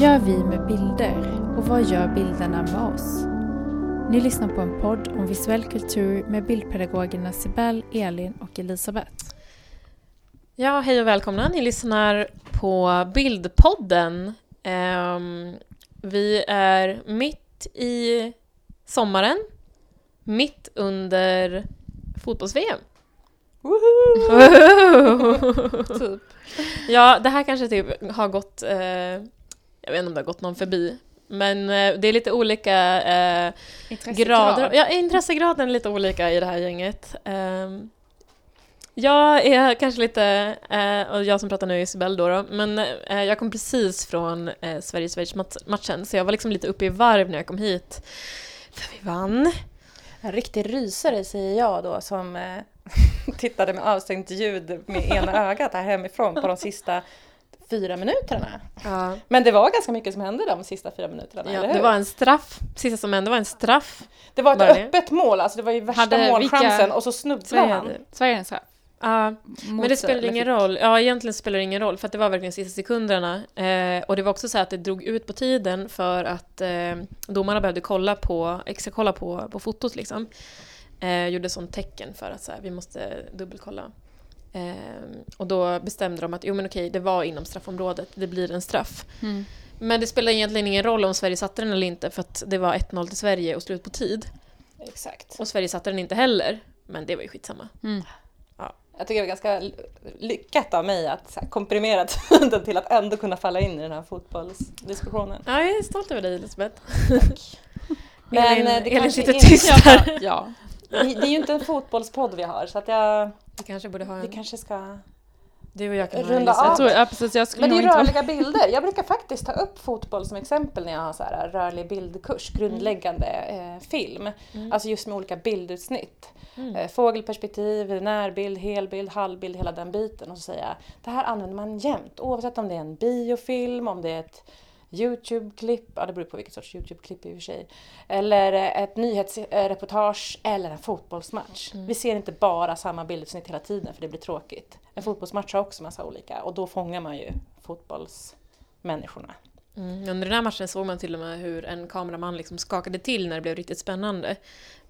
Gör vi med bilder och vad gör bilderna med oss? Ni lyssnar på en podd om visuell kultur med bildpedagogerna Sibel, Elin och Elisabeth. Ja, hej och välkomna. Ni lyssnar på Bildpodden. Um, vi är mitt i sommaren, mitt under fotbolls-VM. typ. Ja, det här kanske typ har gått, eh, jag vet inte om det har gått någon förbi, men eh, det är lite olika eh, grader. Ja, intressegraden är lite olika i det här gänget. Um, jag är kanske lite, eh, och jag som pratar nu är Isabelle då, då men eh, jag kom precis från eh, Sverige-Schweiz-matchen, så jag var liksom lite uppe i varv när jag kom hit. För vi vann. En riktig rysare säger jag då som eh, tittade med avstängt ljud med ena ögat här hemifrån på de sista fyra minuterna. Ja. Men det var ganska mycket som hände de sista fyra minuterna, ja, eller hur? Det var en straff. Sista som hände var en straff. Det var ett var öppet mål, alltså det var ju värsta Hade målchansen vilka... och så snubblade han. Sverige en straff? Ja, men det spelar ingen roll. Ja, egentligen spelar det ingen roll, för att det var verkligen sista sekunderna. Eh, och det var också så att det drog ut på tiden för att eh, domarna behövde kolla på, extra kolla på, på fotot liksom. Eh, gjorde sånt tecken för att så här, vi måste dubbelkolla. Eh, och då bestämde de att jo men okej, det var inom straffområdet, det blir en straff. Mm. Men det spelar egentligen ingen roll om Sverige satte den eller inte, för att det var 1-0 till Sverige och slut på tid. Exakt. Och Sverige satte den inte heller, men det var ju skitsamma. Mm. Jag tycker det var ganska lyckat av mig att komprimera tiden till att ändå kunna falla in i den här fotbollsdiskussionen. Ja, jag är stolt över dig Elisabeth. Tack. Men Elin, det Elin sitter tyst där. Ja. Det är ju inte en fotbollspodd vi har så att jag... Vi kanske borde ha en... Vi kanske ska du och jag kan runda av. Jag tror, ja, precis, jag Men det är rörliga bilder. Jag brukar faktiskt ta upp fotboll som exempel när jag har så här rörlig bildkurs, grundläggande eh, film. Mm. Alltså just med olika bildutsnitt. Mm. Eh, fågelperspektiv, närbild, helbild, halvbild, hela den biten. Och så säger jag, det här använder man jämt oavsett om det är en biofilm, om det är ett Youtube-klipp, ja det beror på vilket sorts Youtube-klipp i och för sig. Eller ett nyhetsreportage eller en fotbollsmatch. Mm. Vi ser inte bara samma bildutsnitt hela tiden för det blir tråkigt. En fotbollsmatch har också massa olika och då fångar man ju fotbollsmänniskorna. Mm. Under den här matchen såg man till och med hur en kameraman liksom skakade till när det blev riktigt spännande.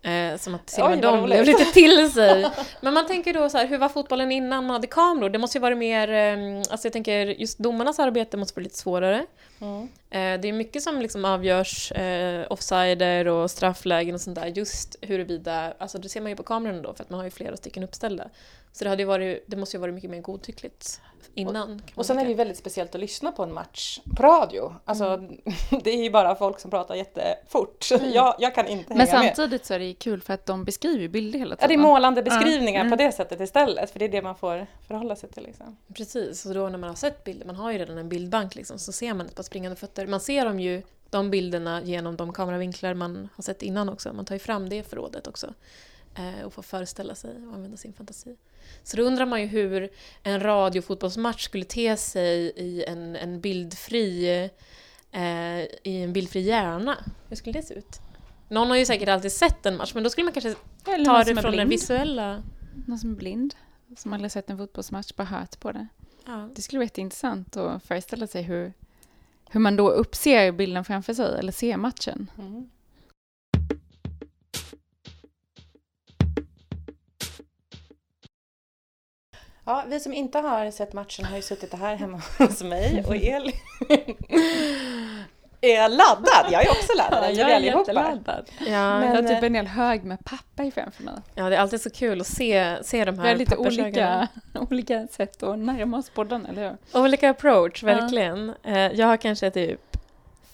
Eh, som att till och med de blev lite till sig. Men man tänker då så här, hur var fotbollen innan man hade kameror? Det måste ju varit mer, eh, alltså jag tänker just domarnas arbete måste vara lite svårare. Mm. Eh, det är mycket som liksom avgörs, eh, offsider och strafflägen och sånt där, just huruvida, alltså det ser man ju på kamerorna då för att man har ju flera stycken uppställda. Så det, hade varit, det måste ju varit mycket mer godtyckligt innan. Och, och sen är det ju väldigt speciellt att lyssna på en match på radio. Alltså, mm. det är ju bara folk som pratar jättefort. Mm. Jag, jag kan inte hänga med. Men samtidigt så är det kul för att de beskriver bilder hela tiden. Ja, det är målande beskrivningar mm. på det sättet istället. För det är det man får förhålla sig till. Liksom. Precis, och då när man har sett bilder, man har ju redan en bildbank liksom, så ser man ett par springande fötter. Man ser dem ju, de bilderna, genom de kameravinklar man har sett innan också. Man tar ju fram det förrådet också. Eh, och får föreställa sig och använda sin fantasi. Så då undrar man ju hur en radiofotbollsmatch skulle te sig i en, en bildfri eh, i en bildfri hjärna. Hur skulle det se ut? Någon har ju säkert alltid sett en match, men då skulle man kanske Eller ta det från den visuella... Någon som är blind, som aldrig sett en fotbollsmatch, bara hört på det. Ja. Det skulle vara jätteintressant att föreställa sig hur, hur man då uppser bilden framför sig, eller ser matchen. Mm. Ja, vi som inte har sett matchen har ju suttit här hemma hos mig och Elin är laddad. Jag är också laddad. Ja, jag är jätteladdad. Ja, Men, jag har typ en hel hög med papper framför mig. Ja, det är alltid så kul att se, se de här Vi har lite olika, olika sätt att närma oss podden, eller hur? Olika approach, verkligen. Ja. Eh, jag har kanske typ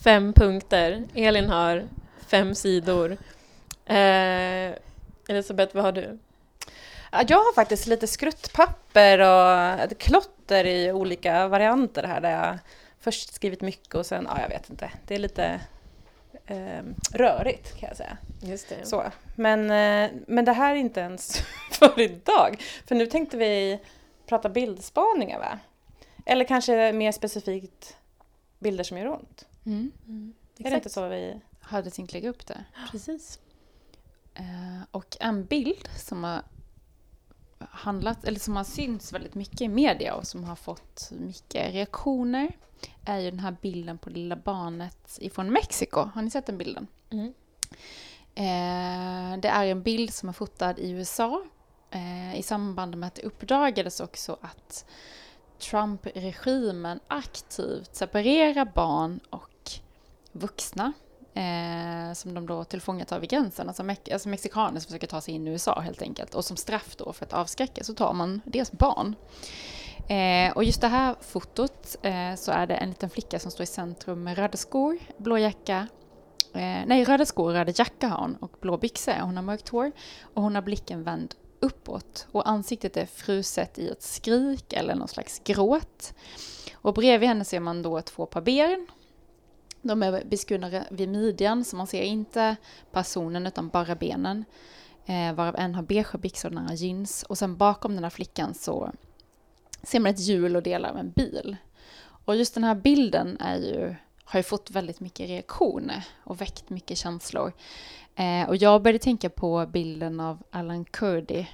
fem punkter. Elin har fem sidor. Eh, Elisabeth, vad har du? Jag har faktiskt lite skruttpapper och klotter i olika varianter här där jag först skrivit mycket och sen, ja jag vet inte, det är lite eh, rörigt kan jag säga. Just det. Så. Men, eh, men det här är inte ens för idag, för nu tänkte vi prata bildspaningar va? Eller kanske mer specifikt bilder som gör ont. Mm. Mm. Är det inte så vi hade tänkt lägga upp det? Precis. Uh, och en bild som har handlat, eller som har synts väldigt mycket i media och som har fått mycket reaktioner är ju den här bilden på lilla barnet ifrån Mexiko. Har ni sett den bilden? Mm. Eh, det är en bild som är fotad i USA eh, i samband med att det uppdagades också att Trump-regimen aktivt separerar barn och vuxna eh, som de då tillfångatar vid gränsen. Alltså, me alltså mexikaner som försöker ta sig in i USA helt enkelt. Och som straff då för att avskräcka så tar man deras barn. Eh, och just det här fotot eh, så är det en liten flicka som står i centrum med röda skor, blå jacka, eh, nej röda skor, röda jacka har hon och blå byxor. Hon har mörkt hår och hon har blicken vänd uppåt och ansiktet är fruset i ett skrik eller någon slags gråt. Och bredvid henne ser man då två par ben. De är beskurna vid midjan så man ser inte personen utan bara benen. Eh, varav en har beige byxor och den andra jeans. Och sen bakom den här flickan så ser man ett hjul och delar av en bil. Och just den här bilden är ju, har ju fått väldigt mycket reaktioner och väckt mycket känslor. Eh, och jag började tänka på bilden av Alan Kurdi,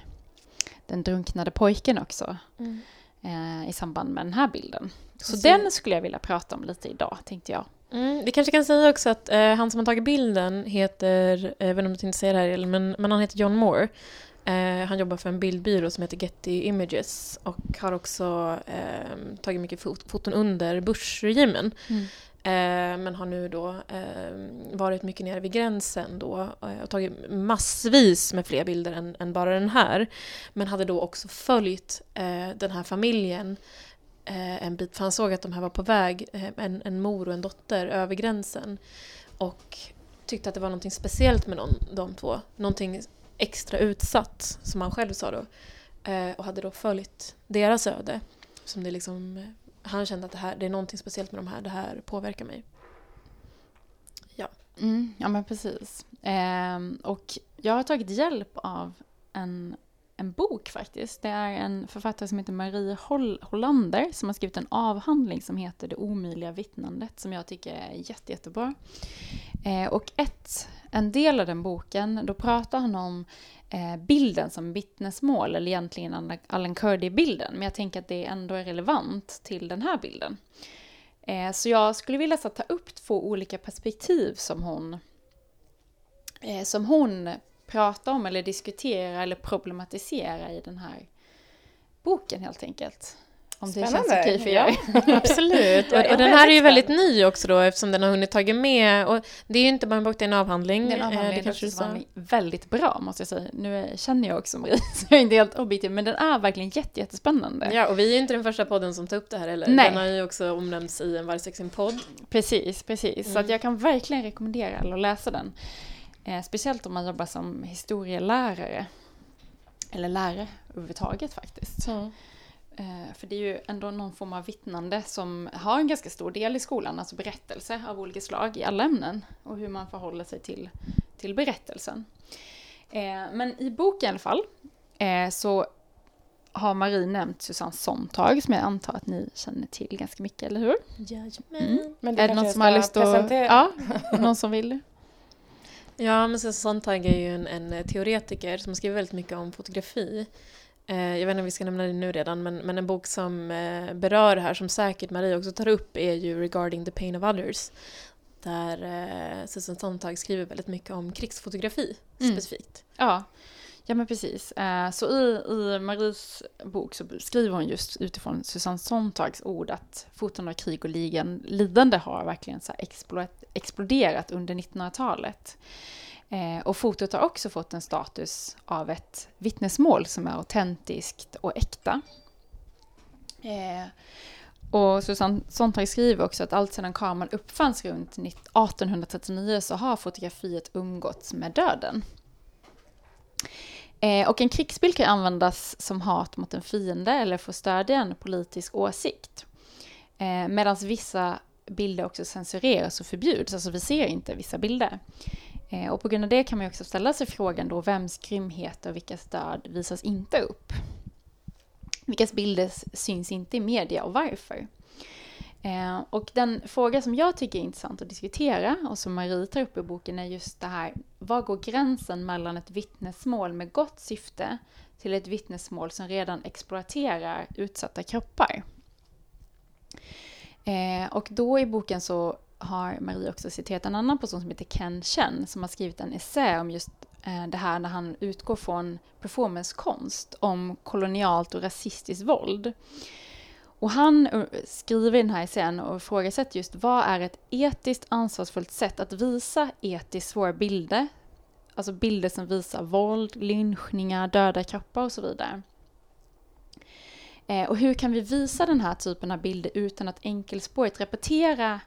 den drunknade pojken också, mm. eh, i samband med den här bilden. Så, Så den skulle jag vilja prata om lite idag, tänkte jag. Mm, vi kanske kan säga också att eh, han som har tagit bilden heter, jag vet inte om du tänkte säga det här men, men han heter John Moore. Eh, han jobbar för en bildbyrå som heter Getty Images och har också eh, tagit mycket fot foton under Bush-regimen. Mm. Eh, men har nu då eh, varit mycket nere vid gränsen då eh, och tagit massvis med fler bilder än, än bara den här. Men hade då också följt eh, den här familjen Eh, en bit, för han såg att de här var på väg, eh, en, en mor och en dotter, över gränsen. Och tyckte att det var något speciellt med någon, de två. Någonting extra utsatt, som han själv sa då. Eh, och hade då följt deras öde. Som det liksom, han kände att det, här, det är någonting speciellt med de här, det här påverkar mig. Ja. Mm, ja men precis. Eh, och jag har tagit hjälp av en, en bok faktiskt. Det är en författare som heter Marie Holl Hollander som har skrivit en avhandling som heter Det omöjliga vittnandet som jag tycker är jätte, jättebra. Eh, och ett en del av den boken, då pratar han om eh, bilden som vittnesmål, eller egentligen Allen Kurdi-bilden, men jag tänker att det ändå är relevant till den här bilden. Eh, så jag skulle vilja så, ta upp två olika perspektiv som hon, eh, som hon pratar om, eller diskuterar, eller problematiserar i den här boken helt enkelt. Om det känns okej för er. Ja. Absolut. Och, och den här är ju väldigt ny också då eftersom den har hunnit tagit med. Och det är ju inte bara en bok, det är en avhandling. Det är en avhandling, eh, det kanske så. väldigt bra måste jag säga. Nu känner jag också Marie, så jag är inte helt objektiv. Men den är verkligen jättespännande. Ja, och vi är ju inte den första podden som tar upp det här heller. Nej. Den har ju också omnämnts i en vargsexing-podd. Precis, precis. Mm. Så att jag kan verkligen rekommendera alla att läsa den. Eh, speciellt om man jobbar som historielärare. Eller lärare överhuvudtaget faktiskt. Mm. Eh, för det är ju ändå någon form av vittnande som har en ganska stor del i skolan, alltså berättelse av olika slag i alla ämnen och hur man förhåller sig till, till berättelsen. Eh, men i boken i alla fall så har Marie nämnt Susanne Sontag som jag antar att ni känner till ganska mycket, eller hur? Jajamän. Mm. Men det är det någon som har lust att... Ja, någon som vill? Ja, men Sontag är ju en, en teoretiker som skriver väldigt mycket om fotografi. Eh, jag vet inte om vi ska nämna det nu redan, men, men en bok som eh, berör det här, som säkert Marie också tar upp, är ju Regarding the Pain of Others. Där eh, Susan Sontag skriver väldigt mycket om krigsfotografi mm. specifikt. Ja. Ja men precis. Eh, så i, i Maries bok så skriver hon just utifrån Susanne Sontags ord att foton av krig och lidande har verkligen så exploderat under 1900-talet. Eh, och fotot har också fått en status av ett vittnesmål som är autentiskt och äkta. Eh, och Susanne Sontag skriver också att allt sedan kameran uppfanns runt 1839 så har fotografiet umgåtts med döden. Eh, och en krigsbild kan användas som hat mot en fiende eller för att stödja en politisk åsikt. Eh, Medan vissa bilder också censureras och förbjuds, alltså vi ser inte vissa bilder. Eh, och på grund av det kan man också ställa sig frågan då vems grymhet och vilkas död visas inte upp? Vilkas bilder syns inte i media och varför? Eh, och den fråga som jag tycker är intressant att diskutera och som Marie tar upp i boken är just det här, var går gränsen mellan ett vittnesmål med gott syfte till ett vittnesmål som redan exploaterar utsatta kroppar? Eh, och då i boken så har Marie också citerat en annan person som heter Ken Chen som har skrivit en essä om just eh, det här när han utgår från performancekonst om kolonialt och rasistiskt våld. Och han eh, skriver i den här essän och ifrågasätter just vad är ett etiskt ansvarsfullt sätt att visa etiskt svåra bilder? Alltså bilder som visar våld, lynchningar, döda kroppar och så vidare. Eh, och hur kan vi visa den här typen av bilder utan att enkelspårigt repetera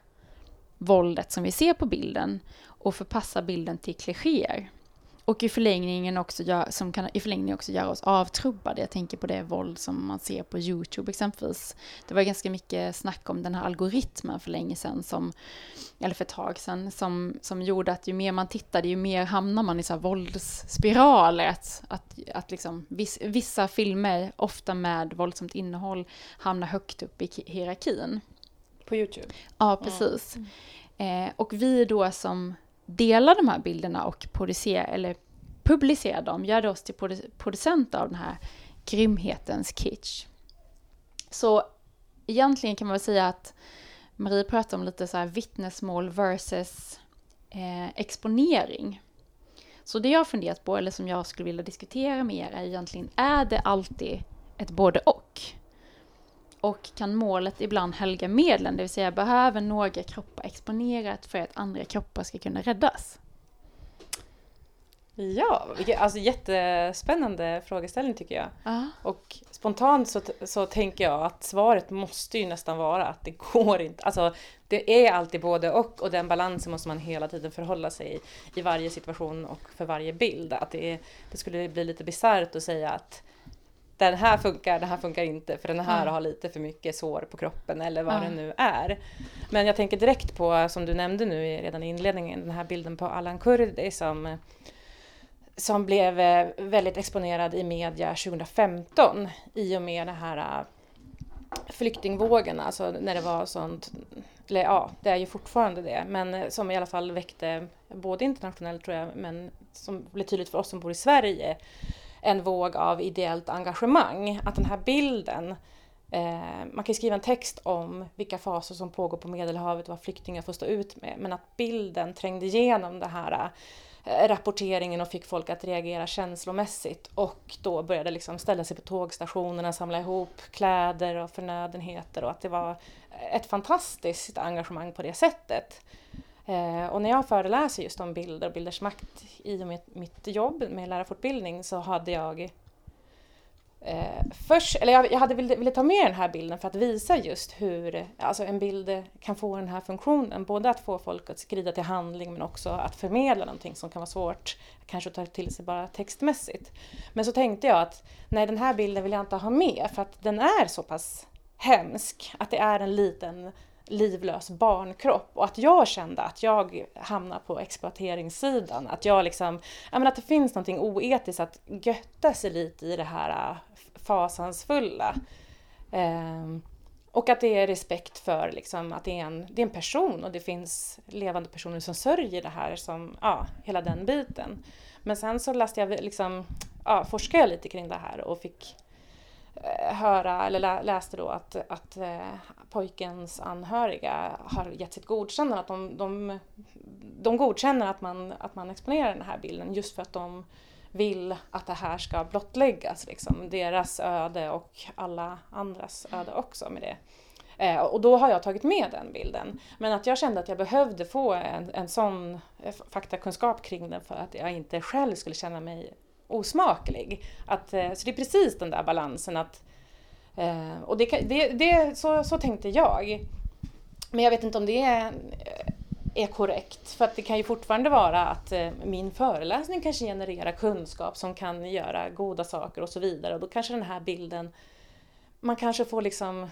våldet som vi ser på bilden och förpassa bilden till klichéer? Och i förlängningen också gör, som kan i förlängningen också göra oss avtrubbade. Jag tänker på det våld som man ser på Youtube exempelvis. Det var ganska mycket snack om den här algoritmen för länge sedan, som, eller för ett tag sedan, som, som gjorde att ju mer man tittade, ju mer hamnar man i så här våldsspiraler. Att, att, att liksom, viss, vissa filmer, ofta med våldsamt innehåll, hamnar högt upp i hierarkin. På Youtube? Ja, precis. Mm. Eh, och vi då som dela de här bilderna och producera, eller publicera dem, göra oss till producenter av den här grymhetens kitsch. Så egentligen kan man väl säga att Marie pratar om lite så här vittnesmål versus eh, exponering. Så det jag har funderat på, eller som jag skulle vilja diskutera med er, är egentligen, är det alltid ett både och? Och kan målet ibland helga medlen, det vill säga behöver några kroppar exponerat för att andra kroppar ska kunna räddas? Ja, alltså jättespännande frågeställning tycker jag. Uh. Och spontant så, så tänker jag att svaret måste ju nästan vara att det går inte. Alltså det är alltid både och och den balansen måste man hela tiden förhålla sig i, i varje situation och för varje bild. Att det, det skulle bli lite bisarrt att säga att den här funkar, den här funkar inte för den här mm. har lite för mycket sår på kroppen eller vad mm. det nu är. Men jag tänker direkt på, som du nämnde nu redan i inledningen, den här bilden på Allan Kurdi som, som blev eh, väldigt exponerad i media 2015 i och med den här eh, flyktingvågen, alltså när det var sånt, eller ja, det är ju fortfarande det, men eh, som i alla fall väckte, både internationellt tror jag, men som blev tydligt för oss som bor i Sverige, en våg av ideellt engagemang. Att den här bilden eh, man kan skriva en text om vilka faser som pågår på Medelhavet och vad flyktingar får stå ut med. Men att bilden trängde igenom det här eh, rapporteringen och fick folk att reagera känslomässigt och då började liksom ställa sig på tågstationerna, samla ihop kläder och förnödenheter och att det var ett fantastiskt engagemang på det sättet. Eh, och när jag föreläser just om bilder och bilders makt i och med mitt jobb med lärarfortbildning så hade jag eh, först, eller jag, jag hade ville, ville ta med den här bilden för att visa just hur alltså en bild kan få den här funktionen. Både att få folk att skrida till handling men också att förmedla någonting som kan vara svårt, kanske att ta till sig bara textmässigt. Men så tänkte jag att nej, den här bilden vill jag inte ha med för att den är så pass hemsk att det är en liten livlös barnkropp och att jag kände att jag hamnar på exploateringssidan. Att jag liksom, jag menar, att det finns någonting oetiskt att götta sig lite i det här äh, fasansfulla. Eh, och att det är respekt för liksom, att det är, en, det är en person och det finns levande personer som sörjer det här, som, ja, hela den biten. Men sen så läste jag, liksom, ja, forskade jag lite kring det här och fick Eh, höra, eller läste då att, att eh, pojkens anhöriga har gett sitt godkännande, att de, de, de godkänner att man, att man exponerar den här bilden just för att de vill att det här ska blottläggas, liksom, deras öde och alla andras öde också med det. Eh, och då har jag tagit med den bilden. Men att jag kände att jag behövde få en, en sån eh, faktakunskap kring den för att jag inte själv skulle känna mig osmaklig. Att, eh, så det är precis den där balansen att eh, och det, det, det, så, så tänkte jag. Men jag vet inte om det är, eh, är korrekt. För att det kan ju fortfarande vara att min föreläsning kanske genererar kunskap som kan göra goda saker och så vidare. Och då kanske den här bilden, man kanske får liksom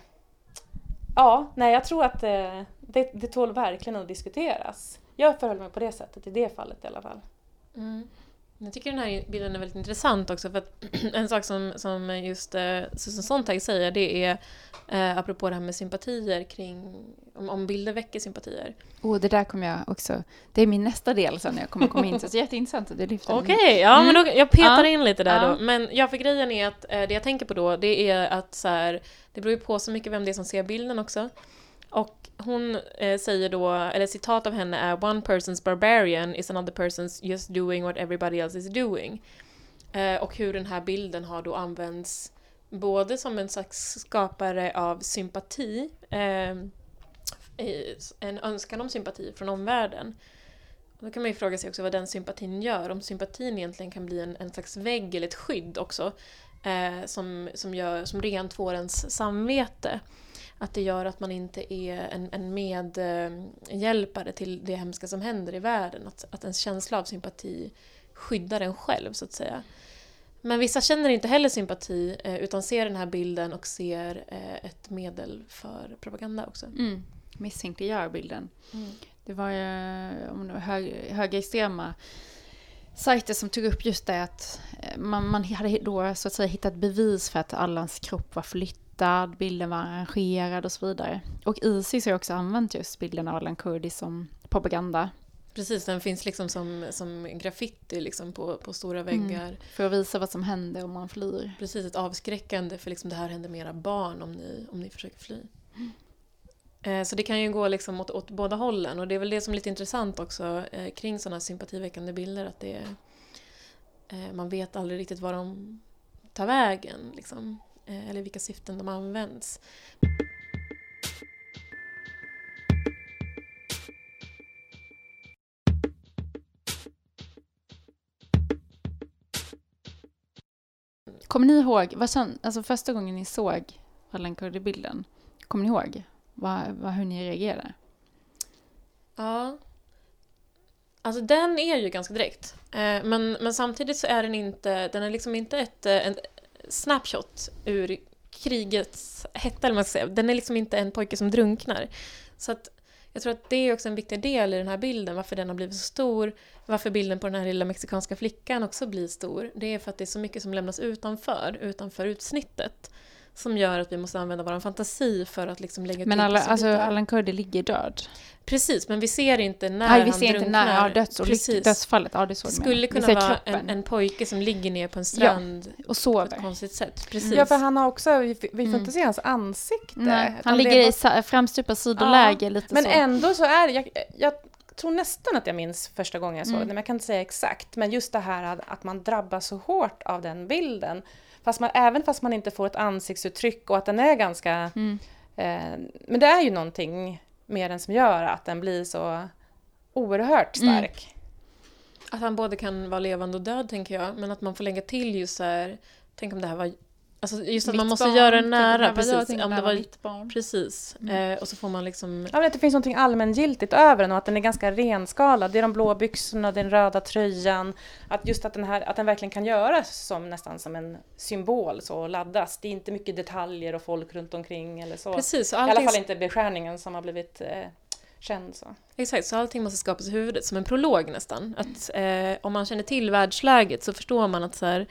Ja, nej jag tror att det, det, det tål verkligen att diskuteras. Jag förhöll mig på det sättet i det fallet i alla fall. Mm. Jag tycker den här bilden är väldigt intressant också för att en sak som, som just eh, Susan Sontag säger det är eh, apropå det här med sympatier kring om, om bilder väcker sympatier. Oh, det där kommer jag också, det är min nästa del sen jag kommer komma in så det är jätteintressant att du lyfter Okej, okay, ja mm. men då, jag petar ja. in lite där ja. då. Men ja, för grejen är att eh, det jag tänker på då det är att så här, det beror ju på så mycket vem det är som ser bilden också. Och hon eh, säger då, eller citat av henne är “One person's barbarian is another person's just doing what everybody else is doing”. Eh, och hur den här bilden har då använts både som en slags skapare av sympati, ehm, eh, en önskan om sympati från omvärlden. Då kan man ju fråga sig också vad den sympatin gör, om sympatin egentligen kan bli en, en slags vägg eller ett skydd också, eh, som, som, gör, som rentvår ens samvete. Att det gör att man inte är en, en medhjälpare till det hemska som händer i världen. Att, att ens känsla av sympati skyddar en själv, så att säga. Men vissa känner inte heller sympati eh, utan ser den här bilden och ser eh, ett medel för propaganda också. Mm. Misstänkliggör bilden. Mm. Det var ju om det var hög, högerextrema sajter som tog upp just det att eh, man, man hade då så att säga hittat bevis för att Allans kropp var flyttad flyttad, bilden var arrangerad och så vidare. Och Isis har också använt just bilden av Alan Kurdi som propaganda. Precis, den finns liksom som, som graffiti liksom på, på stora mm. väggar. Mm, för att visa vad som händer om man flyr. Precis, ett avskräckande för liksom det här händer med era barn om ni, om ni försöker fly. Mm. Eh, så det kan ju gå liksom åt, åt båda hållen och det är väl det som är lite intressant också eh, kring sådana sympativäckande bilder att det eh, man vet aldrig riktigt var de tar vägen. Liksom. Eh, eller vilka syften de används. Kommer ni ihåg, vad sen, alltså första gången ni såg Allan Kurdi-bilden, kommer ni ihåg vad, vad, hur ni reagerade? Ja. Alltså den är ju ganska direkt. Eh, men, men samtidigt så är den inte, den är liksom inte ett, eh, ett, snapshot ur krigets hetta, eller man ska säga. Den är liksom inte en pojke som drunknar. Så att jag tror att det är också en viktig del i den här bilden, varför den har blivit så stor, varför bilden på den här lilla mexikanska flickan också blir stor. Det är för att det är så mycket som lämnas utanför, utanför utsnittet som gör att vi måste använda vår fantasi för att liksom lägga Men alla, alltså, Allan Kurdi ligger död? Precis, men vi ser inte när Nej, vi ser drunknar. inte när, ja, döds dödsfallet. Ja, det, är så det skulle kunna vara en, en, pojke som ligger ner på en strand ja, och sover. på ett konstigt sätt. Precis. Ja, för han har också, vi, vi får mm. inte se hans ansikte. Nej, han ligger bara... i framstupat sidoläge ja, lite men så. Men ändå så är det, jag, jag tror nästan att jag minns första gången jag såg mm. det, men jag kan inte säga exakt. Men just det här att man drabbas så hårt av den bilden. Fast man, även fast man inte får ett ansiktsuttryck och att den är ganska... Mm. Eh, men det är ju någonting med den som gör att den blir så oerhört mm. stark. Mm. Att han både kan vara levande och död, tänker jag. Men att man får lägga till just så här, tänk om det här var Alltså just att mitt man måste barn, göra det nära. Precis. Jag om det var mitt barn. Precis. Mm. Eh, och så får man liksom... Ja, men att det finns något allmängiltigt över den och att den är ganska renskalad. Det är de blå byxorna, den röda tröjan. Att just att den, här, att den verkligen kan göras som nästan som en symbol så och laddas. Det är inte mycket detaljer och folk runt omkring eller så. Precis. I alla fall inte beskärningen som har blivit eh, känd så. Exakt, så allting måste skapas i huvudet som en prolog nästan. Att eh, om man känner till världsläget så förstår man att så här,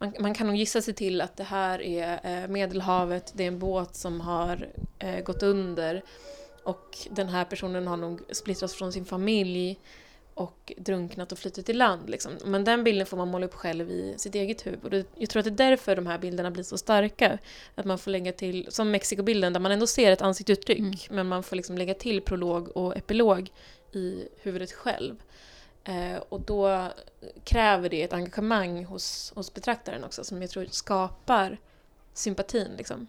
man, man, kan nog gissa sig till att det här är eh, Medelhavet, det är en båt som har eh, gått under och den här personen har nog splittrats från sin familj och drunknat och flyttat till land. Liksom. Men den bilden får man måla upp själv i sitt eget huvud. Och det, jag tror att det är därför de här bilderna blir så starka. Att man får lägga till, som Mexikobilden där man ändå ser ett ansiktsuttryck, mm. men man får liksom lägga till prolog och epilog i huvudet själv. Eh, och då kräver det ett engagemang hos, hos betraktaren också som jag tror skapar sympatin. Liksom.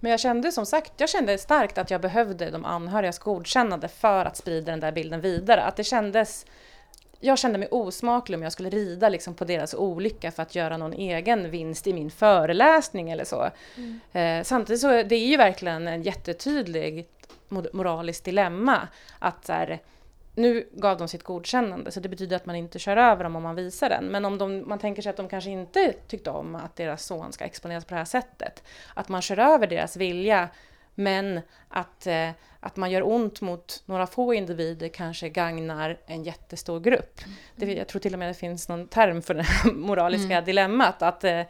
Men jag kände som sagt, jag kände starkt att jag behövde de anhörigas godkännande för att sprida den där bilden vidare. Att det kändes... Jag kände mig osmaklig om jag skulle rida liksom på deras olycka för att göra någon egen vinst i min föreläsning eller så. Mm. Eh, samtidigt så det är ju verkligen en jättetydlig moraliskt dilemma att så här, nu gav de sitt godkännande, så det betyder att man inte kör över dem om man visar den. Men om de, man tänker sig att de kanske inte tyckte om att deras son ska exponeras på det här sättet, att man kör över deras vilja Men att, eh, att man gör ont mot några få individer kanske gagnar en jättestor grupp. Det, jag tror till och med det finns någon term för det här moraliska mm. dilemmat. Att eh,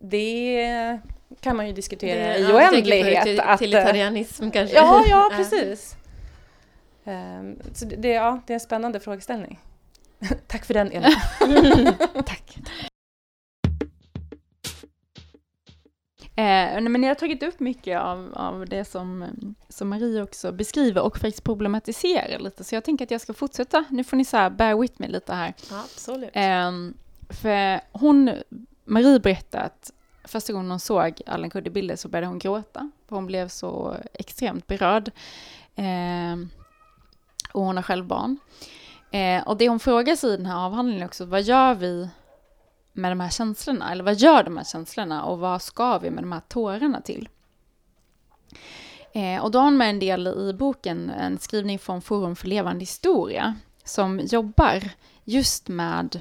det kan man ju diskutera det, i ja, oändlighet. Till, att, utilitarianism kanske? Ja, ja precis. Um, så det, ja, det är en spännande frågeställning. Tack för den Elin. Tack. Eh, men jag har tagit upp mycket av, av det som, som Marie också beskriver och faktiskt problematiserar lite, så jag tänker att jag ska fortsätta. Nu får ni så här, bear with me lite här. Ja, absolut. Eh, för hon, Marie berättade att första gången hon såg Allan Kurdi-bilder så började hon gråta, för hon blev så extremt berörd. Eh, och hon har själv barn. Eh, och det hon frågar sig i den här avhandlingen också, vad gör vi med de här känslorna? Eller vad gör de här känslorna och vad ska vi med de här tårarna till? Eh, och då har hon med en del i boken, en skrivning från Forum för levande historia, som jobbar just med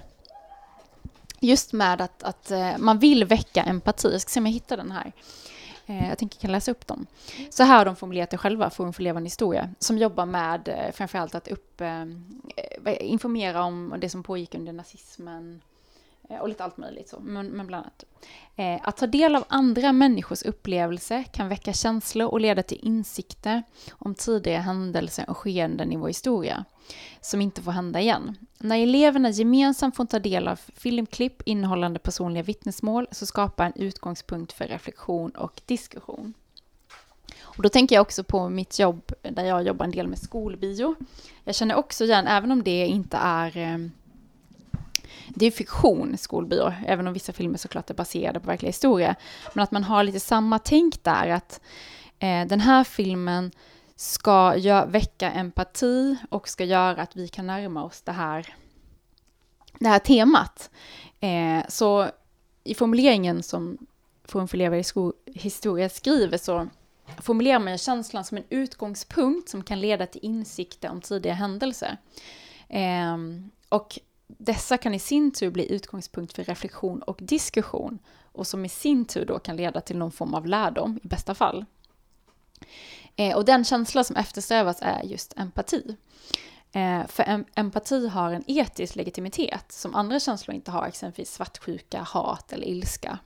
just med att, att eh, man vill väcka empati. Jag ska se om jag hittar den här. Eh, jag tänker jag kan läsa upp dem. Så här har de formulerat det själva, Forum för levande historia, som jobbar med eh, framförallt att upp, eh, informera om det som pågick under nazismen, Eh, och lite allt möjligt så, men, men bland annat. Eh, att ta del av andra människors upplevelser kan väcka känslor och leda till insikter om tidigare händelser och skeenden i vår historia, som inte får hända igen. När eleverna gemensamt får ta del av filmklipp innehållande personliga vittnesmål så skapar en utgångspunkt för reflektion och diskussion. Och då tänker jag också på mitt jobb, där jag jobbar en del med skolbio. Jag känner också igen, även om det inte är eh, det är fiktion, Skolbyrå, även om vissa filmer såklart är baserade på verkliga historia. Men att man har lite samma tänk där, att eh, den här filmen ska gör, väcka empati och ska göra att vi kan närma oss det här, det här temat. Eh, så i formuleringen som Forum för levande historia skriver så formulerar man känslan som en utgångspunkt som kan leda till insikter om tidiga händelser. Eh, och dessa kan i sin tur bli utgångspunkt för reflektion och diskussion och som i sin tur då kan leda till någon form av lärdom i bästa fall. Eh, och den känsla som eftersträvas är just empati. Eh, för em empati har en etisk legitimitet som andra känslor inte har, exempelvis svartsjuka, hat eller ilska.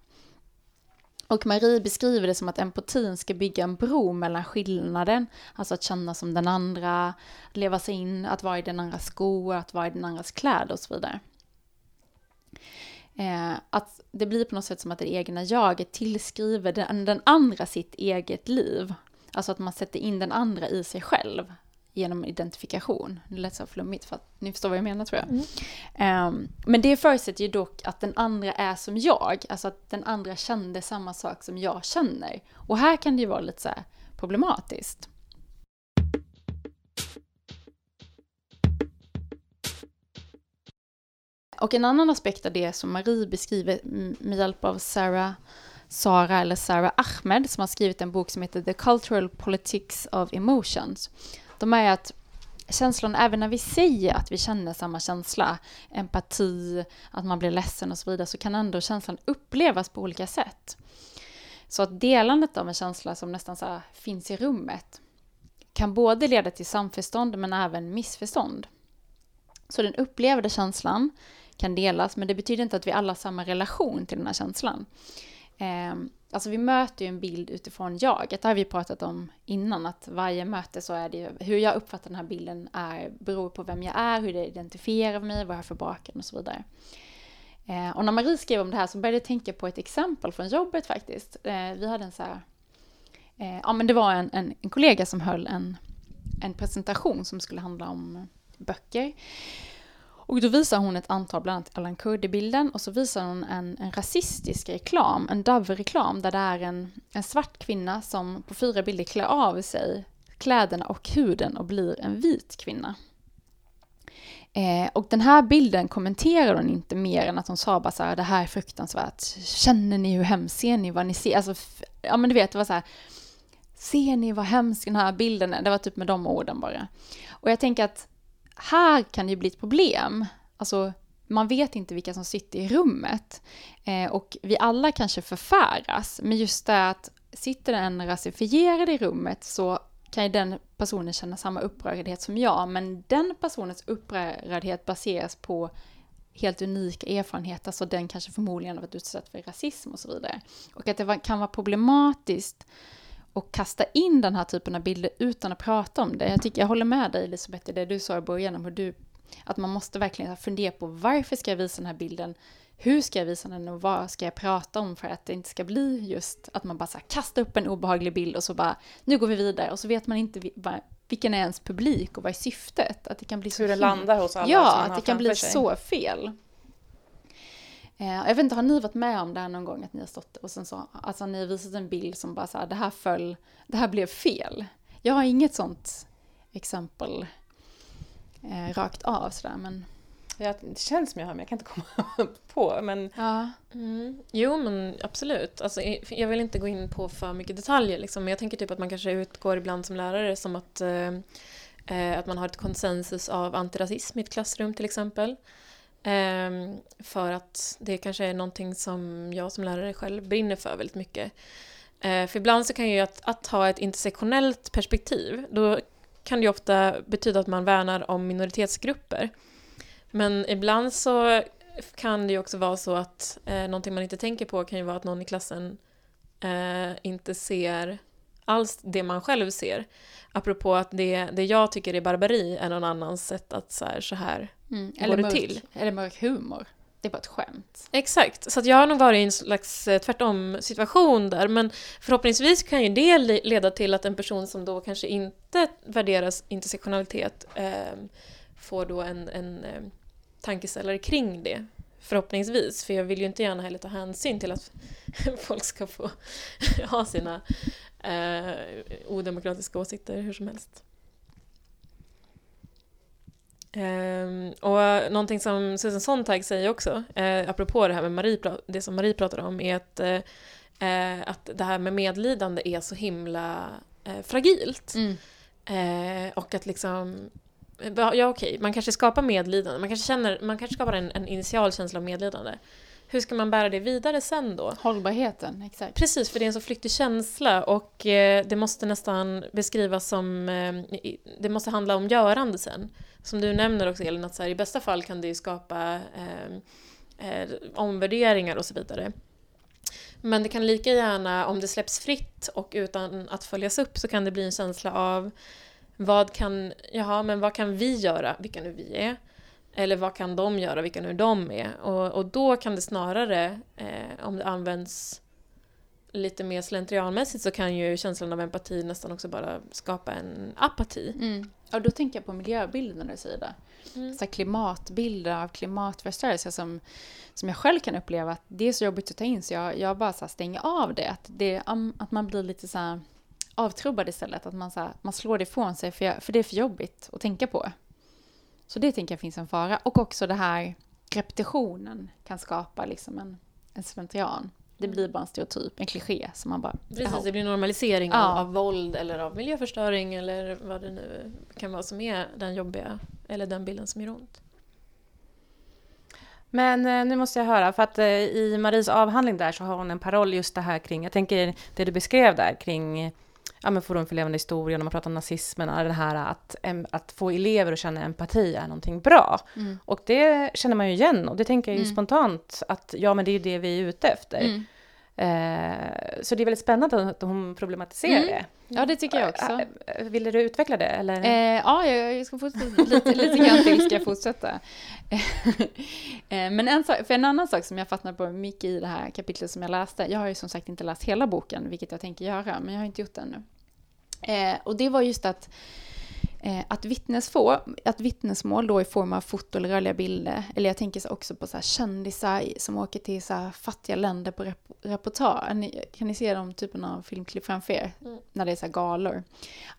Och Marie beskriver det som att empatin ska bygga en bro mellan skillnaden, alltså att känna som den andra, leva sig in, att vara i den andras skor, att vara i den andras kläder och så vidare. Eh, att det blir på något sätt som att det egna jaget tillskriver den, den andra sitt eget liv. Alltså att man sätter in den andra i sig själv genom identifikation. Det lät så flummigt för att ni förstår vad jag menar tror jag. Mm. Um, men det förutsätter ju dock att den andra är som jag, alltså att den andra kände samma sak som jag känner. Och här kan det ju vara lite så problematiskt. Och en annan aspekt av det som Marie beskriver med hjälp av Sarah Sara eller Sarah Ahmed som har skrivit en bok som heter The Cultural Politics of Emotions de är att känslan, även när vi säger att vi känner samma känsla, empati, att man blir ledsen och så vidare, så kan ändå känslan upplevas på olika sätt. Så att delandet av en känsla som nästan så finns i rummet kan både leda till samförstånd men även missförstånd. Så den upplevda känslan kan delas, men det betyder inte att vi alla har samma relation till den här känslan. Ehm, Alltså vi möter ju en bild utifrån jaget, det har vi pratat om innan, att varje möte så är det ju, hur jag uppfattar den här bilden är, beror på vem jag är, hur det identifierar mig, vad jag har för bakgrund och så vidare. Eh, och när Marie skrev om det här så började jag tänka på ett exempel från jobbet faktiskt. Eh, vi hade en så här, eh, ja men det var en, en, en kollega som höll en, en presentation som skulle handla om böcker. Och då visar hon ett antal, bland annat Alan Kurdi-bilden, och så visar hon en, en rasistisk reklam, en Dove-reklam, där det är en, en svart kvinna som på fyra bilder klär av sig kläderna och huden och blir en vit kvinna. Eh, och den här bilden kommenterar hon inte mer än att hon sa bara så här, det här är fruktansvärt, känner ni hur hemskt, ser ni vad ni ser? Alltså, ja men du vet, det var så här, ser ni vad hemsk den här bilden är? Det var typ med de orden bara. Och jag tänker att här kan det ju bli ett problem. Alltså, man vet inte vilka som sitter i rummet. Eh, och vi alla kanske förfäras, men just det att sitter en rasifierad i rummet så kan ju den personen känna samma upprördhet som jag, men den personens upprördhet baseras på helt unika erfarenheter, alltså den kanske förmodligen har varit utsatt för rasism och så vidare. Och att det kan vara problematiskt att kasta in den här typen av bilder utan att prata om det. Jag, tycker, jag håller med dig Elisabeth i det du sa i början om hur du, att man måste verkligen fundera på varför ska jag visa den här bilden? Hur ska jag visa den och vad ska jag prata om för att det inte ska bli just att man bara så här, kastar upp en obehaglig bild och så bara nu går vi vidare och så vet man inte vilken är ens publik och vad är syftet? Att det kan bli så Hur det landar hos alla Ja, att det kan bli sig. så fel. Eh, jag vet inte, har ni varit med om det här någon gång? Att ni har stått och sen så, alltså ni har visat en bild som bara så här, det här föll, det här blev fel. Jag har inget sånt exempel eh, rakt av sådär, men Ja, det känns som jag har, men jag kan inte komma på. Men... Ja. Mm. Jo, men absolut. Alltså, jag vill inte gå in på för mycket detaljer, liksom. men jag tänker typ att man kanske utgår ibland som lärare som att, eh, eh, att man har ett konsensus av antirasism i ett klassrum till exempel. Um, för att det kanske är någonting som jag som lärare själv brinner för väldigt mycket. Uh, för ibland så kan ju att, att ha ett intersektionellt perspektiv, då kan det ju ofta betyda att man värnar om minoritetsgrupper. Men ibland så kan det ju också vara så att eh, någonting man inte tänker på kan ju vara att någon i klassen uh, inte ser alls det man själv ser. Apropå att det, det jag tycker är barbari är någon annans sätt att så här, så här mm. går det mörk, till. Eller mörk humor. Det är bara ett skämt. Exakt, så jag har nog varit i en slags eh, tvärtom situation där, men förhoppningsvis kan ju det leda till att en person som då kanske inte värderas intersektionalitet eh, får då en, en eh, tankeställare kring det. Förhoppningsvis, för jag vill ju inte gärna heller ta hänsyn till att folk ska få ha sina eh, odemokratiska åsikter hur som helst. Um, och någonting som Susan Sontag säger också, eh, apropå det här med Marie, det som Marie pratade om, är att, eh, att det här med medlidande är så himla eh, fragilt. Mm. Eh, och att liksom Ja okej, okay. man kanske skapar medlidande, man kanske, känner, man kanske skapar en, en initial känsla av medlidande. Hur ska man bära det vidare sen då? Hållbarheten, exakt. Precis, för det är en så flyktig känsla och eh, det måste nästan beskrivas som... Eh, det måste handla om görande sen. Som du nämner också Elin, att så här, i bästa fall kan det skapa eh, eh, omvärderingar och så vidare. Men det kan lika gärna, om det släpps fritt och utan att följas upp, så kan det bli en känsla av vad kan, jaha, men vad kan vi göra, vilka nu vi är? Eller vad kan de göra, vilka nu de är? Och, och då kan det snarare, eh, om det används lite mer slentrianmässigt så kan ju känslan av empati nästan också bara skapa en apati. Mm. Och då tänker jag på miljöbilder när du säger det. Mm. Så klimatbilder av klimatförstörelse som, som jag själv kan uppleva att det är så jobbigt att ta in så jag, jag bara så stänger av det. Att, det. att man blir lite så här avtrubbad istället. Att man, så här, man slår det ifrån sig för, jag, för det är för jobbigt att tänka på. Så det tänker jag finns en fara. Och också det här repetitionen kan skapa liksom en, en slentrian. Det blir bara en stereotyp, en kliché som man bara... Precis, det blir normalisering ja. av, av våld eller av miljöförstöring eller vad det nu kan vara som är den jobbiga, eller den bilden som gör ont. Men eh, nu måste jag höra, för att eh, i Maries avhandling där så har hon en paroll just det här kring, jag tänker det du beskrev där kring ja, men Forum för levande historia, när man pratar om nazismen, det här att, att få elever att känna empati är någonting bra. Mm. Och det känner man ju igen och det tänker jag ju mm. spontant att ja, men det är ju det vi är ute efter. Mm. Eh, så det är väldigt spännande att hon problematiserar mm. det. Ja, det tycker jag också. Eh, vill du utveckla det? Eller? Eh, ja, jag ska fortsätta lite, lite grann till ska jag fortsätta. Eh, men en, sak, för en annan sak som jag fastnade på mycket i det här kapitlet som jag läste, jag har ju som sagt inte läst hela boken, vilket jag tänker göra, men jag har inte gjort det ännu. Eh, och det var just att Eh, att, vittnesfå, att vittnesmål då i form av foto eller rörliga bilder, eller jag tänker också på så här kändisar som åker till så här fattiga länder på rep reportage. Kan ni se de typerna av filmklipp framför er? Mm. När det är så här galor.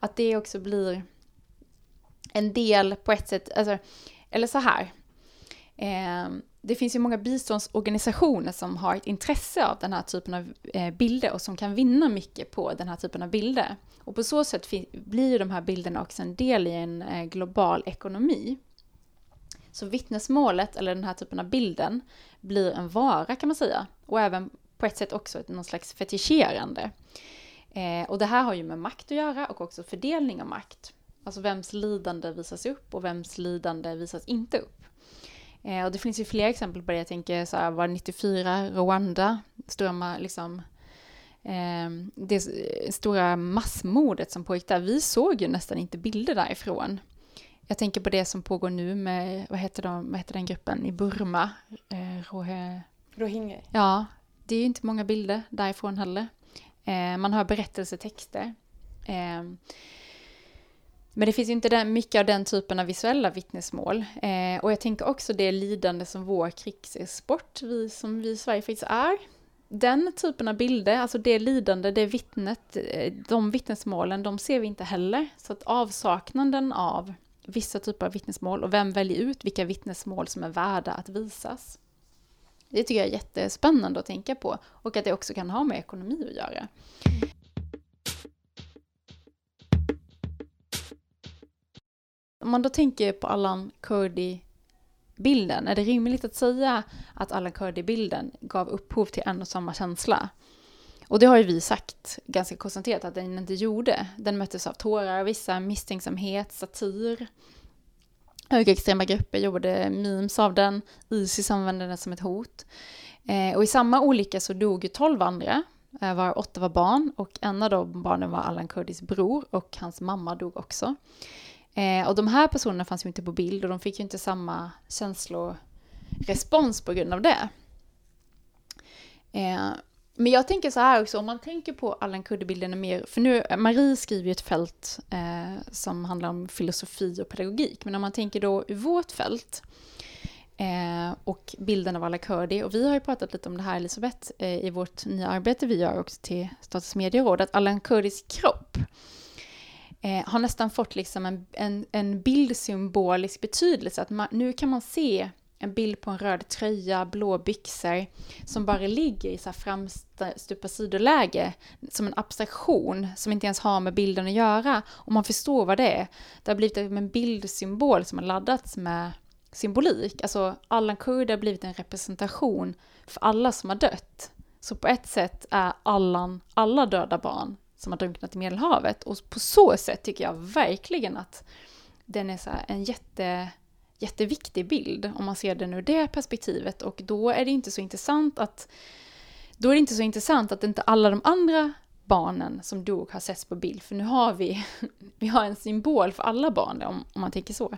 Att det också blir en del på ett sätt, alltså, eller så här. Eh, det finns ju många biståndsorganisationer som har ett intresse av den här typen av eh, bilder och som kan vinna mycket på den här typen av bilder. Och på så sätt blir de här bilderna också en del i en eh, global ekonomi. Så vittnesmålet, eller den här typen av bilden, blir en vara kan man säga. Och även på ett sätt också någon slags fetischerande. Eh, och det här har ju med makt att göra och också fördelning av makt. Alltså vems lidande visas upp och vems lidande visas inte upp. Eh, och det finns ju fler exempel på det. Jag tänker så här, var 94, Rwanda, stora liksom eh, det stora massmordet som pågick där. Vi såg ju nästan inte bilder därifrån. Jag tänker på det som pågår nu med, vad heter, de, vad heter den gruppen i Burma? Eh, Rohe... Rohingya. Ja, det är ju inte många bilder därifrån heller. Eh, man har berättelsetexter. Eh, men det finns ju inte den, mycket av den typen av visuella vittnesmål. Eh, och jag tänker också det lidande som vår krigssport, vi som vi i Sverige faktiskt är. Den typen av bilder, alltså det lidande, det vittnet, eh, de vittnesmålen, de ser vi inte heller. Så att avsaknaden av vissa typer av vittnesmål och vem väljer ut vilka vittnesmål som är värda att visas. Det tycker jag är jättespännande att tänka på och att det också kan ha med ekonomi att göra. Om man då tänker på Allan Kurdi-bilden, är det rimligt att säga att Allan Kurdi-bilden gav upphov till en och samma känsla? Och det har ju vi sagt ganska koncentrerat att den inte gjorde. Den möttes av tårar, vissa misstänksamhet, satir. Högerextrema grupper jobbade memes av den, Isis använde den som ett hot. Eh, och i samma olycka så dog ju tolv andra, eh, var åtta var barn och en av de barnen var Allan Kurdis bror och hans mamma dog också. Eh, och de här personerna fanns ju inte på bild och de fick ju inte samma känslorespons på grund av det. Eh, men jag tänker så här också, om man tänker på Allan Kurdi-bilden mer, för nu, Marie skriver ju ett fält eh, som handlar om filosofi och pedagogik, men om man tänker då i vårt fält eh, och bilden av alla Kurdi, och vi har ju pratat lite om det här Elisabeth eh, i vårt nya arbete vi gör också till Statens medieråd, att Allan Kurdis kropp eh, har nästan fått liksom en, en, en bildsymbolisk betydelse, att man, nu kan man se en bild på en röd tröja, blå byxor, som bara ligger i så här framstupa sidoläge, som en abstraktion, som inte ens har med bilden att göra. Och man förstår vad det är. Det har blivit en bildsymbol som har laddats med symbolik. Alltså, Allan Kurdi har blivit en representation för alla som har dött. Så på ett sätt är Allan alla döda barn som har drunknat i Medelhavet. Och på så sätt tycker jag verkligen att den är så en jätte jätteviktig bild om man ser den ur det perspektivet och då är det inte så intressant att då är det inte så intressant att inte alla de andra barnen som dog har setts på bild, för nu har vi, vi har en symbol för alla barn om, om man tänker så.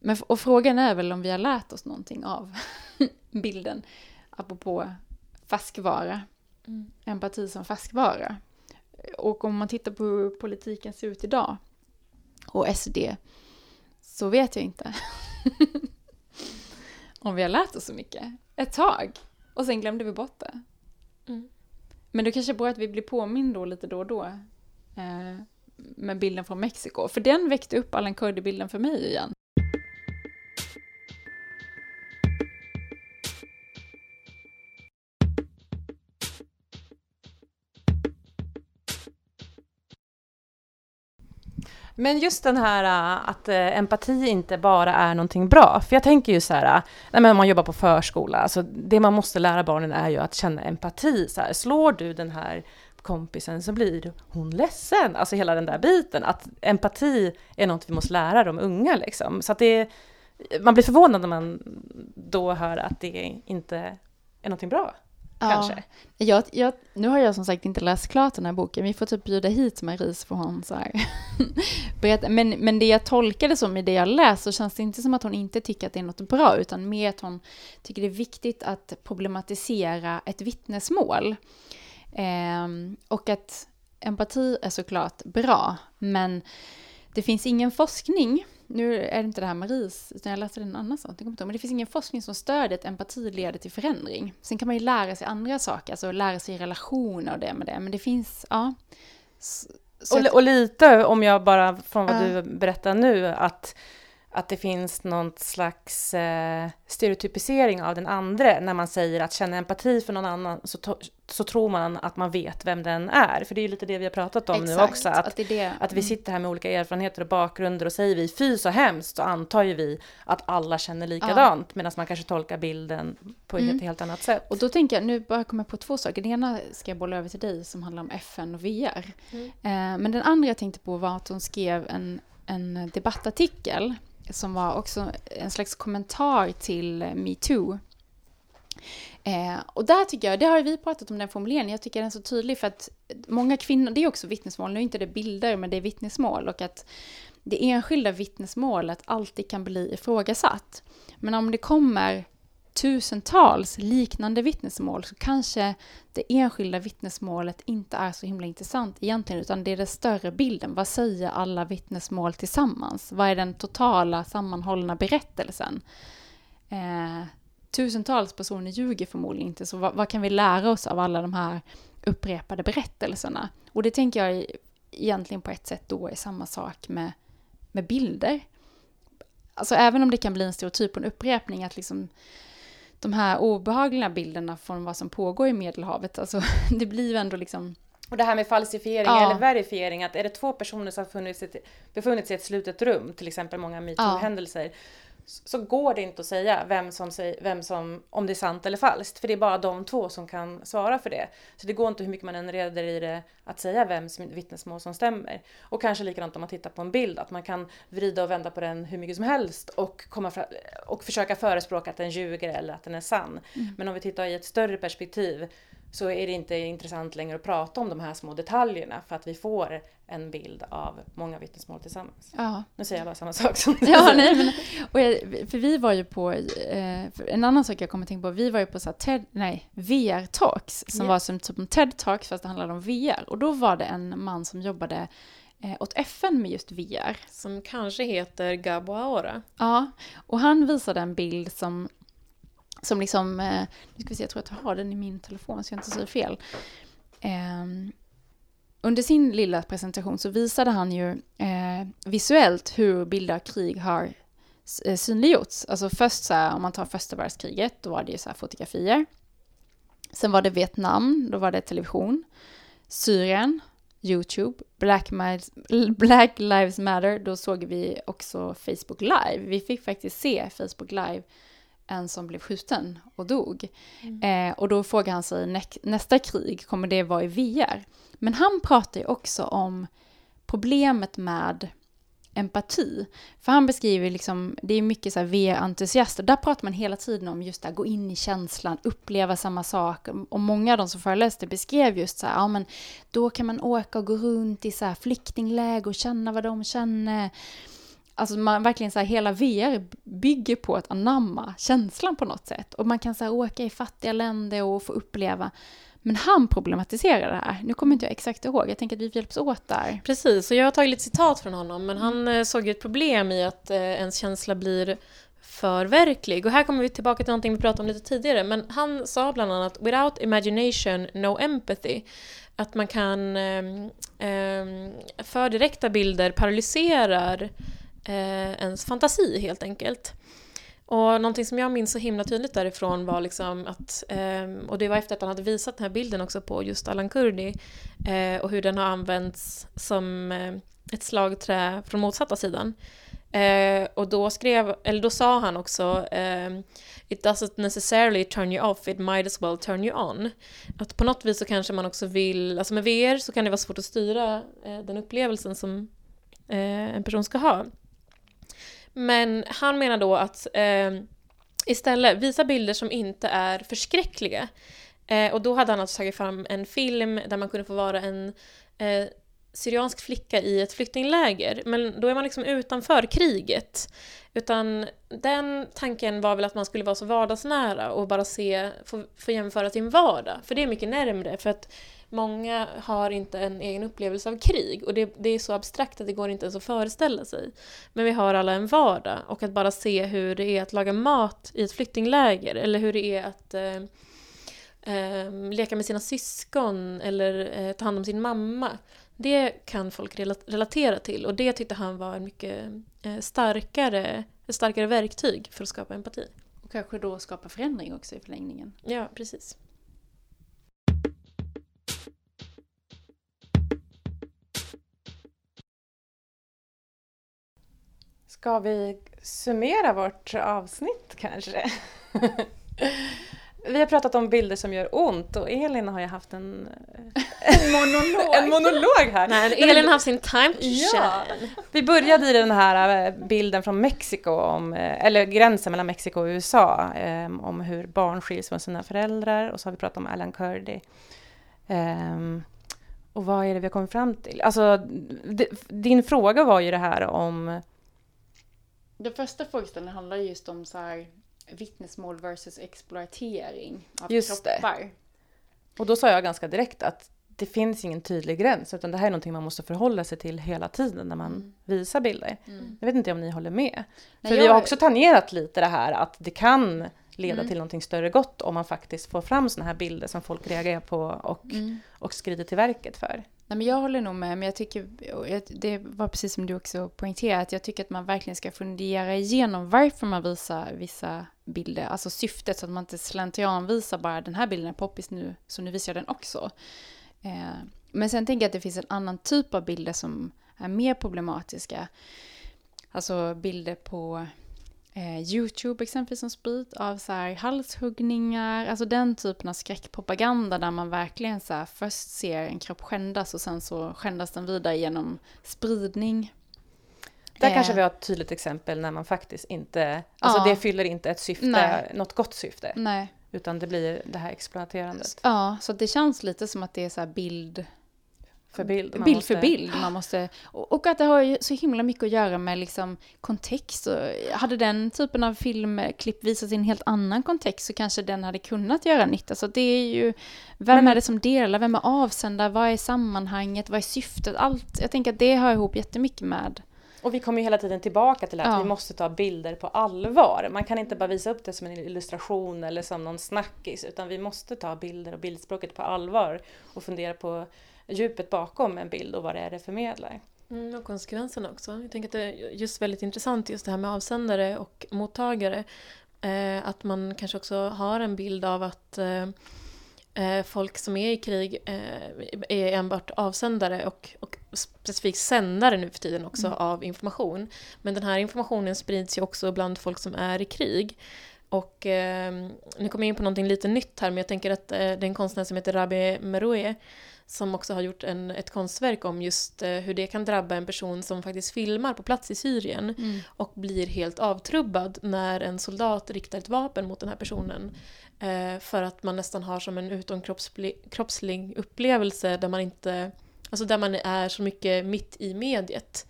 Men, och frågan är väl om vi har lärt oss någonting av bilden, apropå färskvara, mm. empati som färskvara. Och om man tittar på hur politiken ser ut idag, och SD, så vet jag inte. Om vi har lärt oss så mycket. Ett tag. Och sen glömde vi bort det. Mm. Men det kanske är bra att vi blir påminda lite då och då. Eh, med bilden från Mexiko. För den väckte upp Allan Kurdi-bilden för mig igen. Men just den här äh, att äh, empati inte bara är någonting bra. För jag tänker ju så här, äh, nej men om man jobbar på förskola, alltså det man måste lära barnen är ju att känna empati. Så här, slår du den här kompisen så blir hon ledsen. Alltså hela den där biten. Att empati är något vi måste lära de unga liksom. Så att det, man blir förvånad när man då hör att det inte är någonting bra. Ja. Kanske. Jag, jag, nu har jag som sagt inte läst klart den här boken. Vi får typ bjuda hit Marie så får hon så här berätta. Men, men det jag tolkade som i det jag läst så känns det inte som att hon inte tycker att det är något bra utan mer att hon tycker det är viktigt att problematisera ett vittnesmål. Eh, och att empati är såklart bra men det finns ingen forskning nu är det inte det här Maries, utan jag läste en annan sak, men det finns ingen forskning som stödjer att empati leder till förändring. Sen kan man ju lära sig andra saker, alltså lära sig relationer och det med det, men det finns, ja. Och, och, lite, om jag bara, från vad uh. du berättar nu, att att det finns någon slags eh, stereotypisering av den andra när man säger att känna empati för någon annan så, to- så tror man att man vet vem den är. För det är ju lite det vi har pratat om Exakt, nu också. Att, att det det. att vi Mm. sitter här med olika erfarenheter och bakgrunder och säger vi fy så hemskt så antar ju vi att alla känner likadant medan man kanske tolkar bilden på ett Mm. helt annat sätt. Och då tänker jag, nu bara kommer jag på två saker. Det ena ska jag bolla över till dig som handlar om FN och VR. Mm. Eh, men den andra jag tänkte på var att hon skrev en, en debattartikel som var också en slags kommentar till metoo. Eh, och där tycker jag, det har vi pratat om den formuleringen, jag tycker den är så tydlig för att många kvinnor, det är också vittnesmål, nu är inte det bilder men det är vittnesmål och att det enskilda vittnesmålet alltid kan bli ifrågasatt. Men om det kommer tusentals liknande vittnesmål så kanske det enskilda vittnesmålet inte är så himla intressant egentligen utan det är den större bilden. Vad säger alla vittnesmål tillsammans? Vad är den totala sammanhållna berättelsen? Eh, tusentals personer ljuger förmodligen inte så vad, vad kan vi lära oss av alla de här upprepade berättelserna? Och det tänker jag egentligen på ett sätt då är samma sak med, med bilder. Alltså även om det kan bli en stereotyp och en upprepning att liksom de här obehagliga bilderna från vad som pågår i Medelhavet, alltså det blir ju ändå liksom... Och det här med falsifiering Ja. eller verifiering, att är det två personer som har funnits befunnit sig i ett slutet rum, till exempel många metoo-händelser, så- så går det inte att säga vem som, vem som, om det är sant eller falskt, för det är bara de två som kan svara för det. Så det går inte hur mycket man än reder i det att säga vems vittnesmål som stämmer. Och kanske likadant om man tittar på en bild, att man kan vrida och vända på den hur mycket som helst och, komma fra, och försöka förespråka att den ljuger eller att den är sann. Men om vi tittar i ett större perspektiv så är det inte intressant längre att prata om de här små detaljerna för att vi får en bild av många vittnesmål tillsammans. Ja, Nu säger jag bara samma sak som ja nej men... Och jag, för vi var ju på... Eh, en annan sak jag kommer att tänka på, vi var ju på så här TED, nej, VR-talks som Ja. var som typ en TED-talks fast det handlade om VR. Och då var det en man som jobbade eh, åt FN med just VR. Som kanske heter Gabo Aora. Ja, och han visade en bild som, som liksom, eh, nu ska vi se, jag tror att jag har den i min telefon så jag inte säger fel. Ehm, under sin lilla presentation så visade han ju eh, visuellt hur bilder av krig har eh, synliggjorts. Alltså först så här, om man tar första världskriget, då var det ju så här fotografier. Sen var det Vietnam, då var det television. Syrien, YouTube, Black, Miles- Black Lives Matter, då såg vi också Facebook Live. Vi fick faktiskt se Facebook Live, en som blev skjuten och dog. Eh, och då frågar han sig, nä- nästa krig, kommer det vara i VR? Men han pratar ju också om problemet med empati. För han beskriver liksom, det är mycket så VR-entusiaster, där pratar man hela tiden om just här, gå in i känslan, uppleva samma sak. Och många av de som föreläste beskrev just så här, ja men då kan man åka och gå runt i så här flyktingläger och känna vad de känner. Alltså man verkligen så här, hela VR bygger på att anamma känslan på något sätt. Och man kan så här, åka i fattiga länder och få uppleva. Men han problematiserar det här. Nu kommer inte jag exakt ihåg, jag tänker att vi hjälps åt där. Precis, och jag har tagit lite citat från honom, men han eh, såg ju ett problem i att eh, ens känsla blir för verklig. Och här kommer vi tillbaka till någonting vi pratade om lite tidigare, men han sa bland annat “without imagination, no empathy”. Att man kan, ehm, ehm, för direkta bilder paralyserar eh, ens fantasi helt enkelt. Och någonting som jag minns så himla tydligt därifrån var liksom att, eh, och det var efter att han hade visat den här bilden också på just Alan Kurdi, eh, och hur den har använts som eh, ett slagträ från motsatta sidan. Eh, och då skrev, eller då sa han också eh, It doesn't necessarily turn you off, it might as well turn you on. Att på något vis så kanske man också vill, alltså med VR så kan det vara svårt att styra eh, den upplevelsen som eh, en person ska ha. Men han menar då att eh, istället visa bilder som inte är förskräckliga. Eh, och då hade han alltså tagit fram en film där man kunde få vara en eh, syriansk flicka i ett flyktingläger. Men då är man liksom utanför kriget. Utan den tanken var väl att man skulle vara så vardagsnära och bara se, få, få jämföra sin vardag. För det är mycket närmre. För att många har inte en egen upplevelse av krig. Och det, det är så abstrakt att det går inte ens att föreställa sig. Men vi har alla en vardag. Och att bara se hur det är att laga mat i ett flyktingläger. Eller hur det är att eh, eh, leka med sina syskon eller eh, ta hand om sin mamma. Det kan folk relatera till och det tyckte han var en mycket eh, starkare, ett starkare verktyg för att skapa empati. Och kanske då skapa förändring också i förlängningen. Ja, precis. Ska vi summera vårt avsnitt kanske? Vi har pratat om bilder som gör ont och Elin har ju haft en, en monolog. en monolog här. Nej, Elin har haft sin time to ja. shine. Vi började i den här eh, bilden från Mexiko, om, eh, eller gränsen mellan Mexiko och USA, um, om hur barn skiljs från sina föräldrar och så har vi pratat om Alan Kurdi. Um, och vad är det vi har kommit fram till? Alltså, din fråga var ju det här om... Den första frågeställningen handlar just om så här, vittnesmål versus exploatering av Just kroppar. Det. Och då sa jag ganska direkt att det finns ingen tydlig gräns utan det här är någonting man måste förhålla sig till hela tiden när man mm. visar bilder. Mm. Jag vet inte om ni håller med? Nej, För jag... vi har också tangerat lite det här att det kan leda mm. till någonting större gott om man faktiskt får fram såna här bilder som folk reagerar på och, mm. och skrider till verket för. Nej, men jag håller nog med, men jag tycker, det var precis som du också poängterade, att jag tycker att man verkligen ska fundera igenom varför man visar vissa bilder, alltså syftet så att man inte slentrian visar bara den här bilden är poppis nu, så nu visar jag den också. Eh, men sen tänker jag att det finns en annan typ av bilder som är mer problematiska. Alltså bilder på eh, Youtube exempelvis som sprids av så här halshuggningar, alltså den typen av skräckpropaganda där man verkligen så här först ser en kropp skändas och sen så skändas den vidare genom spridning. Där eh. kanske vi har ett tydligt exempel när man faktiskt inte, alltså ja. det fyller inte ett syfte, Nej. något gott syfte. Nej. Utan det blir det här exploaterandet. Ja, så det känns lite som att det är så bild för bild. Man bild måste... för bild. Man måste, och, att det har så himla mycket att göra med liksom kontext. Hade den typen av filmklipp visats i en helt annan kontext så kanske den hade kunnat göra nytta. Så det är ju, vem Men... är det som delar, vem är avsändare, vad är sammanhanget, vad är syftet? Allt, jag tänker att det hör ihop jättemycket med och vi kommer ju hela tiden tillbaka till att ja. vi måste ta bilder på allvar. Man kan inte bara visa upp det som en illustration eller som någon snackis utan vi måste ta bilder och bildspråket på allvar och fundera på djupet bakom en bild och vad det är det förmedlar. Mm, och konsekvenserna också. Jag tänker att det är just väldigt intressant just det här med avsändare och mottagare. Eh, att man kanske också har en bild av att eh, eh folk som är i krig eh, är enbart avsändare och, och specifikt sändare nu för tiden också mm. av information. Men den här informationen sprids ju också bland folk som är i krig. Och eh, nu kommer jag in på någonting lite nytt här men jag tänker att eh, det är en konstnär som heter Rabi Meroueh som också har gjort en, ett konstverk om just eh, hur det kan drabba en person som faktiskt filmar på plats i Syrien mm. och blir helt avtrubbad när en soldat riktar ett vapen mot den här personen. Eh, för att man nästan har som en utomkroppslig upplevelse där man inte, alltså där man är så mycket mitt i mediet.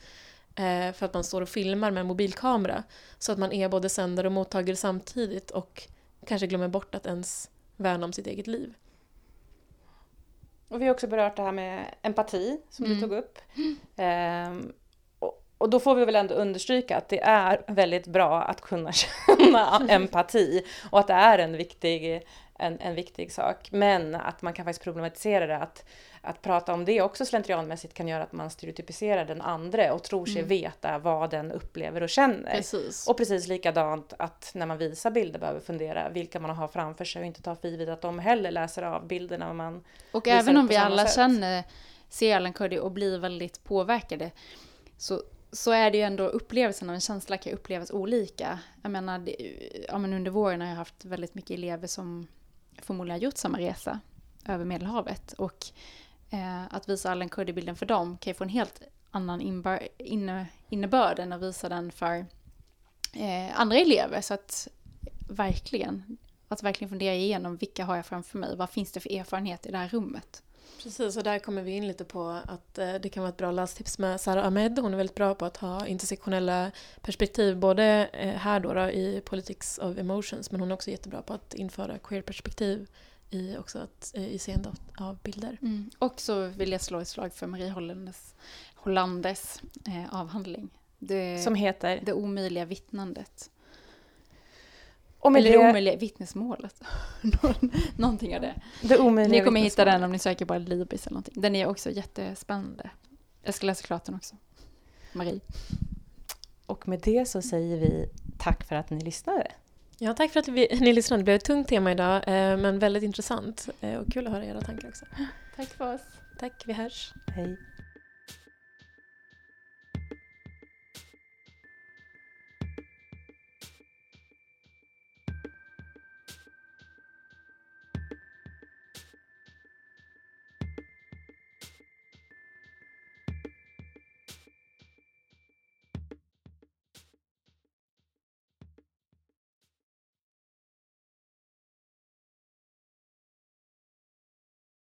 Eh, för att man står och filmar med en mobilkamera. Så att man är både sändare och mottagare samtidigt och kanske glömmer bort att ens värna om sitt eget liv. Och vi har också berört det här med empati som mm. du tog upp. Och, och då får vi väl ändå understryka att det är väldigt bra att kunna känna empati och att det är en viktig, en, en viktig sak. Men att man kan faktiskt problematisera det att att prata om det också slentrianmässigt kan göra att man stereotypiserar den andra och tror sig mm. veta vad den upplever och känner. Precis. Och precis likadant att när man visar bilder behöver fundera vilka man har framför sig och inte ta för givet att de heller läser av bilderna. man och även om vi alla sätt. känner, ser Alan Kurdi och blir väldigt påverkade så så är det ju ändå upplevelsen av en känsla kan upplevas olika. Jag menar, det, ja, men under våren har jag haft väldigt mycket elever som förmodligen har gjort samma resa över Medelhavet. Och eh, att visa Allen Kurdi-bilden för dem kan ju få en helt annan inne, innebörd än att visa den för eh, andra elever. Så att verkligen, att verkligen fundera igenom vilka har jag framför mig? Vad finns det för erfarenhet i det här rummet? Precis, och där kommer vi in lite på att eh, det kan vara ett bra lästips med Sara Ahmed. Hon är väldigt bra på att ha intersektionella perspektiv, både eh, här då, då i Politics of Emotions, men hon är också jättebra på att införa queer-perspektiv i också att, eh, i seende av bilder. Mm. Och så vill jag slå ett slag för Marie Hollandes, Hollandes eh, avhandling. Det, Som heter? Det omöjliga vittnandet. Och med Eller det omöjliga vittnesmålet. någonting av det. det ni kommer hitta den om ni söker bara Libris eller någonting. Den är också jättespännande. Jag ska läsa klart den också. Marie. Och med det så säger vi tack för att ni lyssnade. Ja, tack för att vi, ni lyssnade. Det blev ett tungt tema idag, eh, men väldigt intressant. Eh, och kul att höra era tankar också. Tack för oss. Tack, vi hörs. Hej.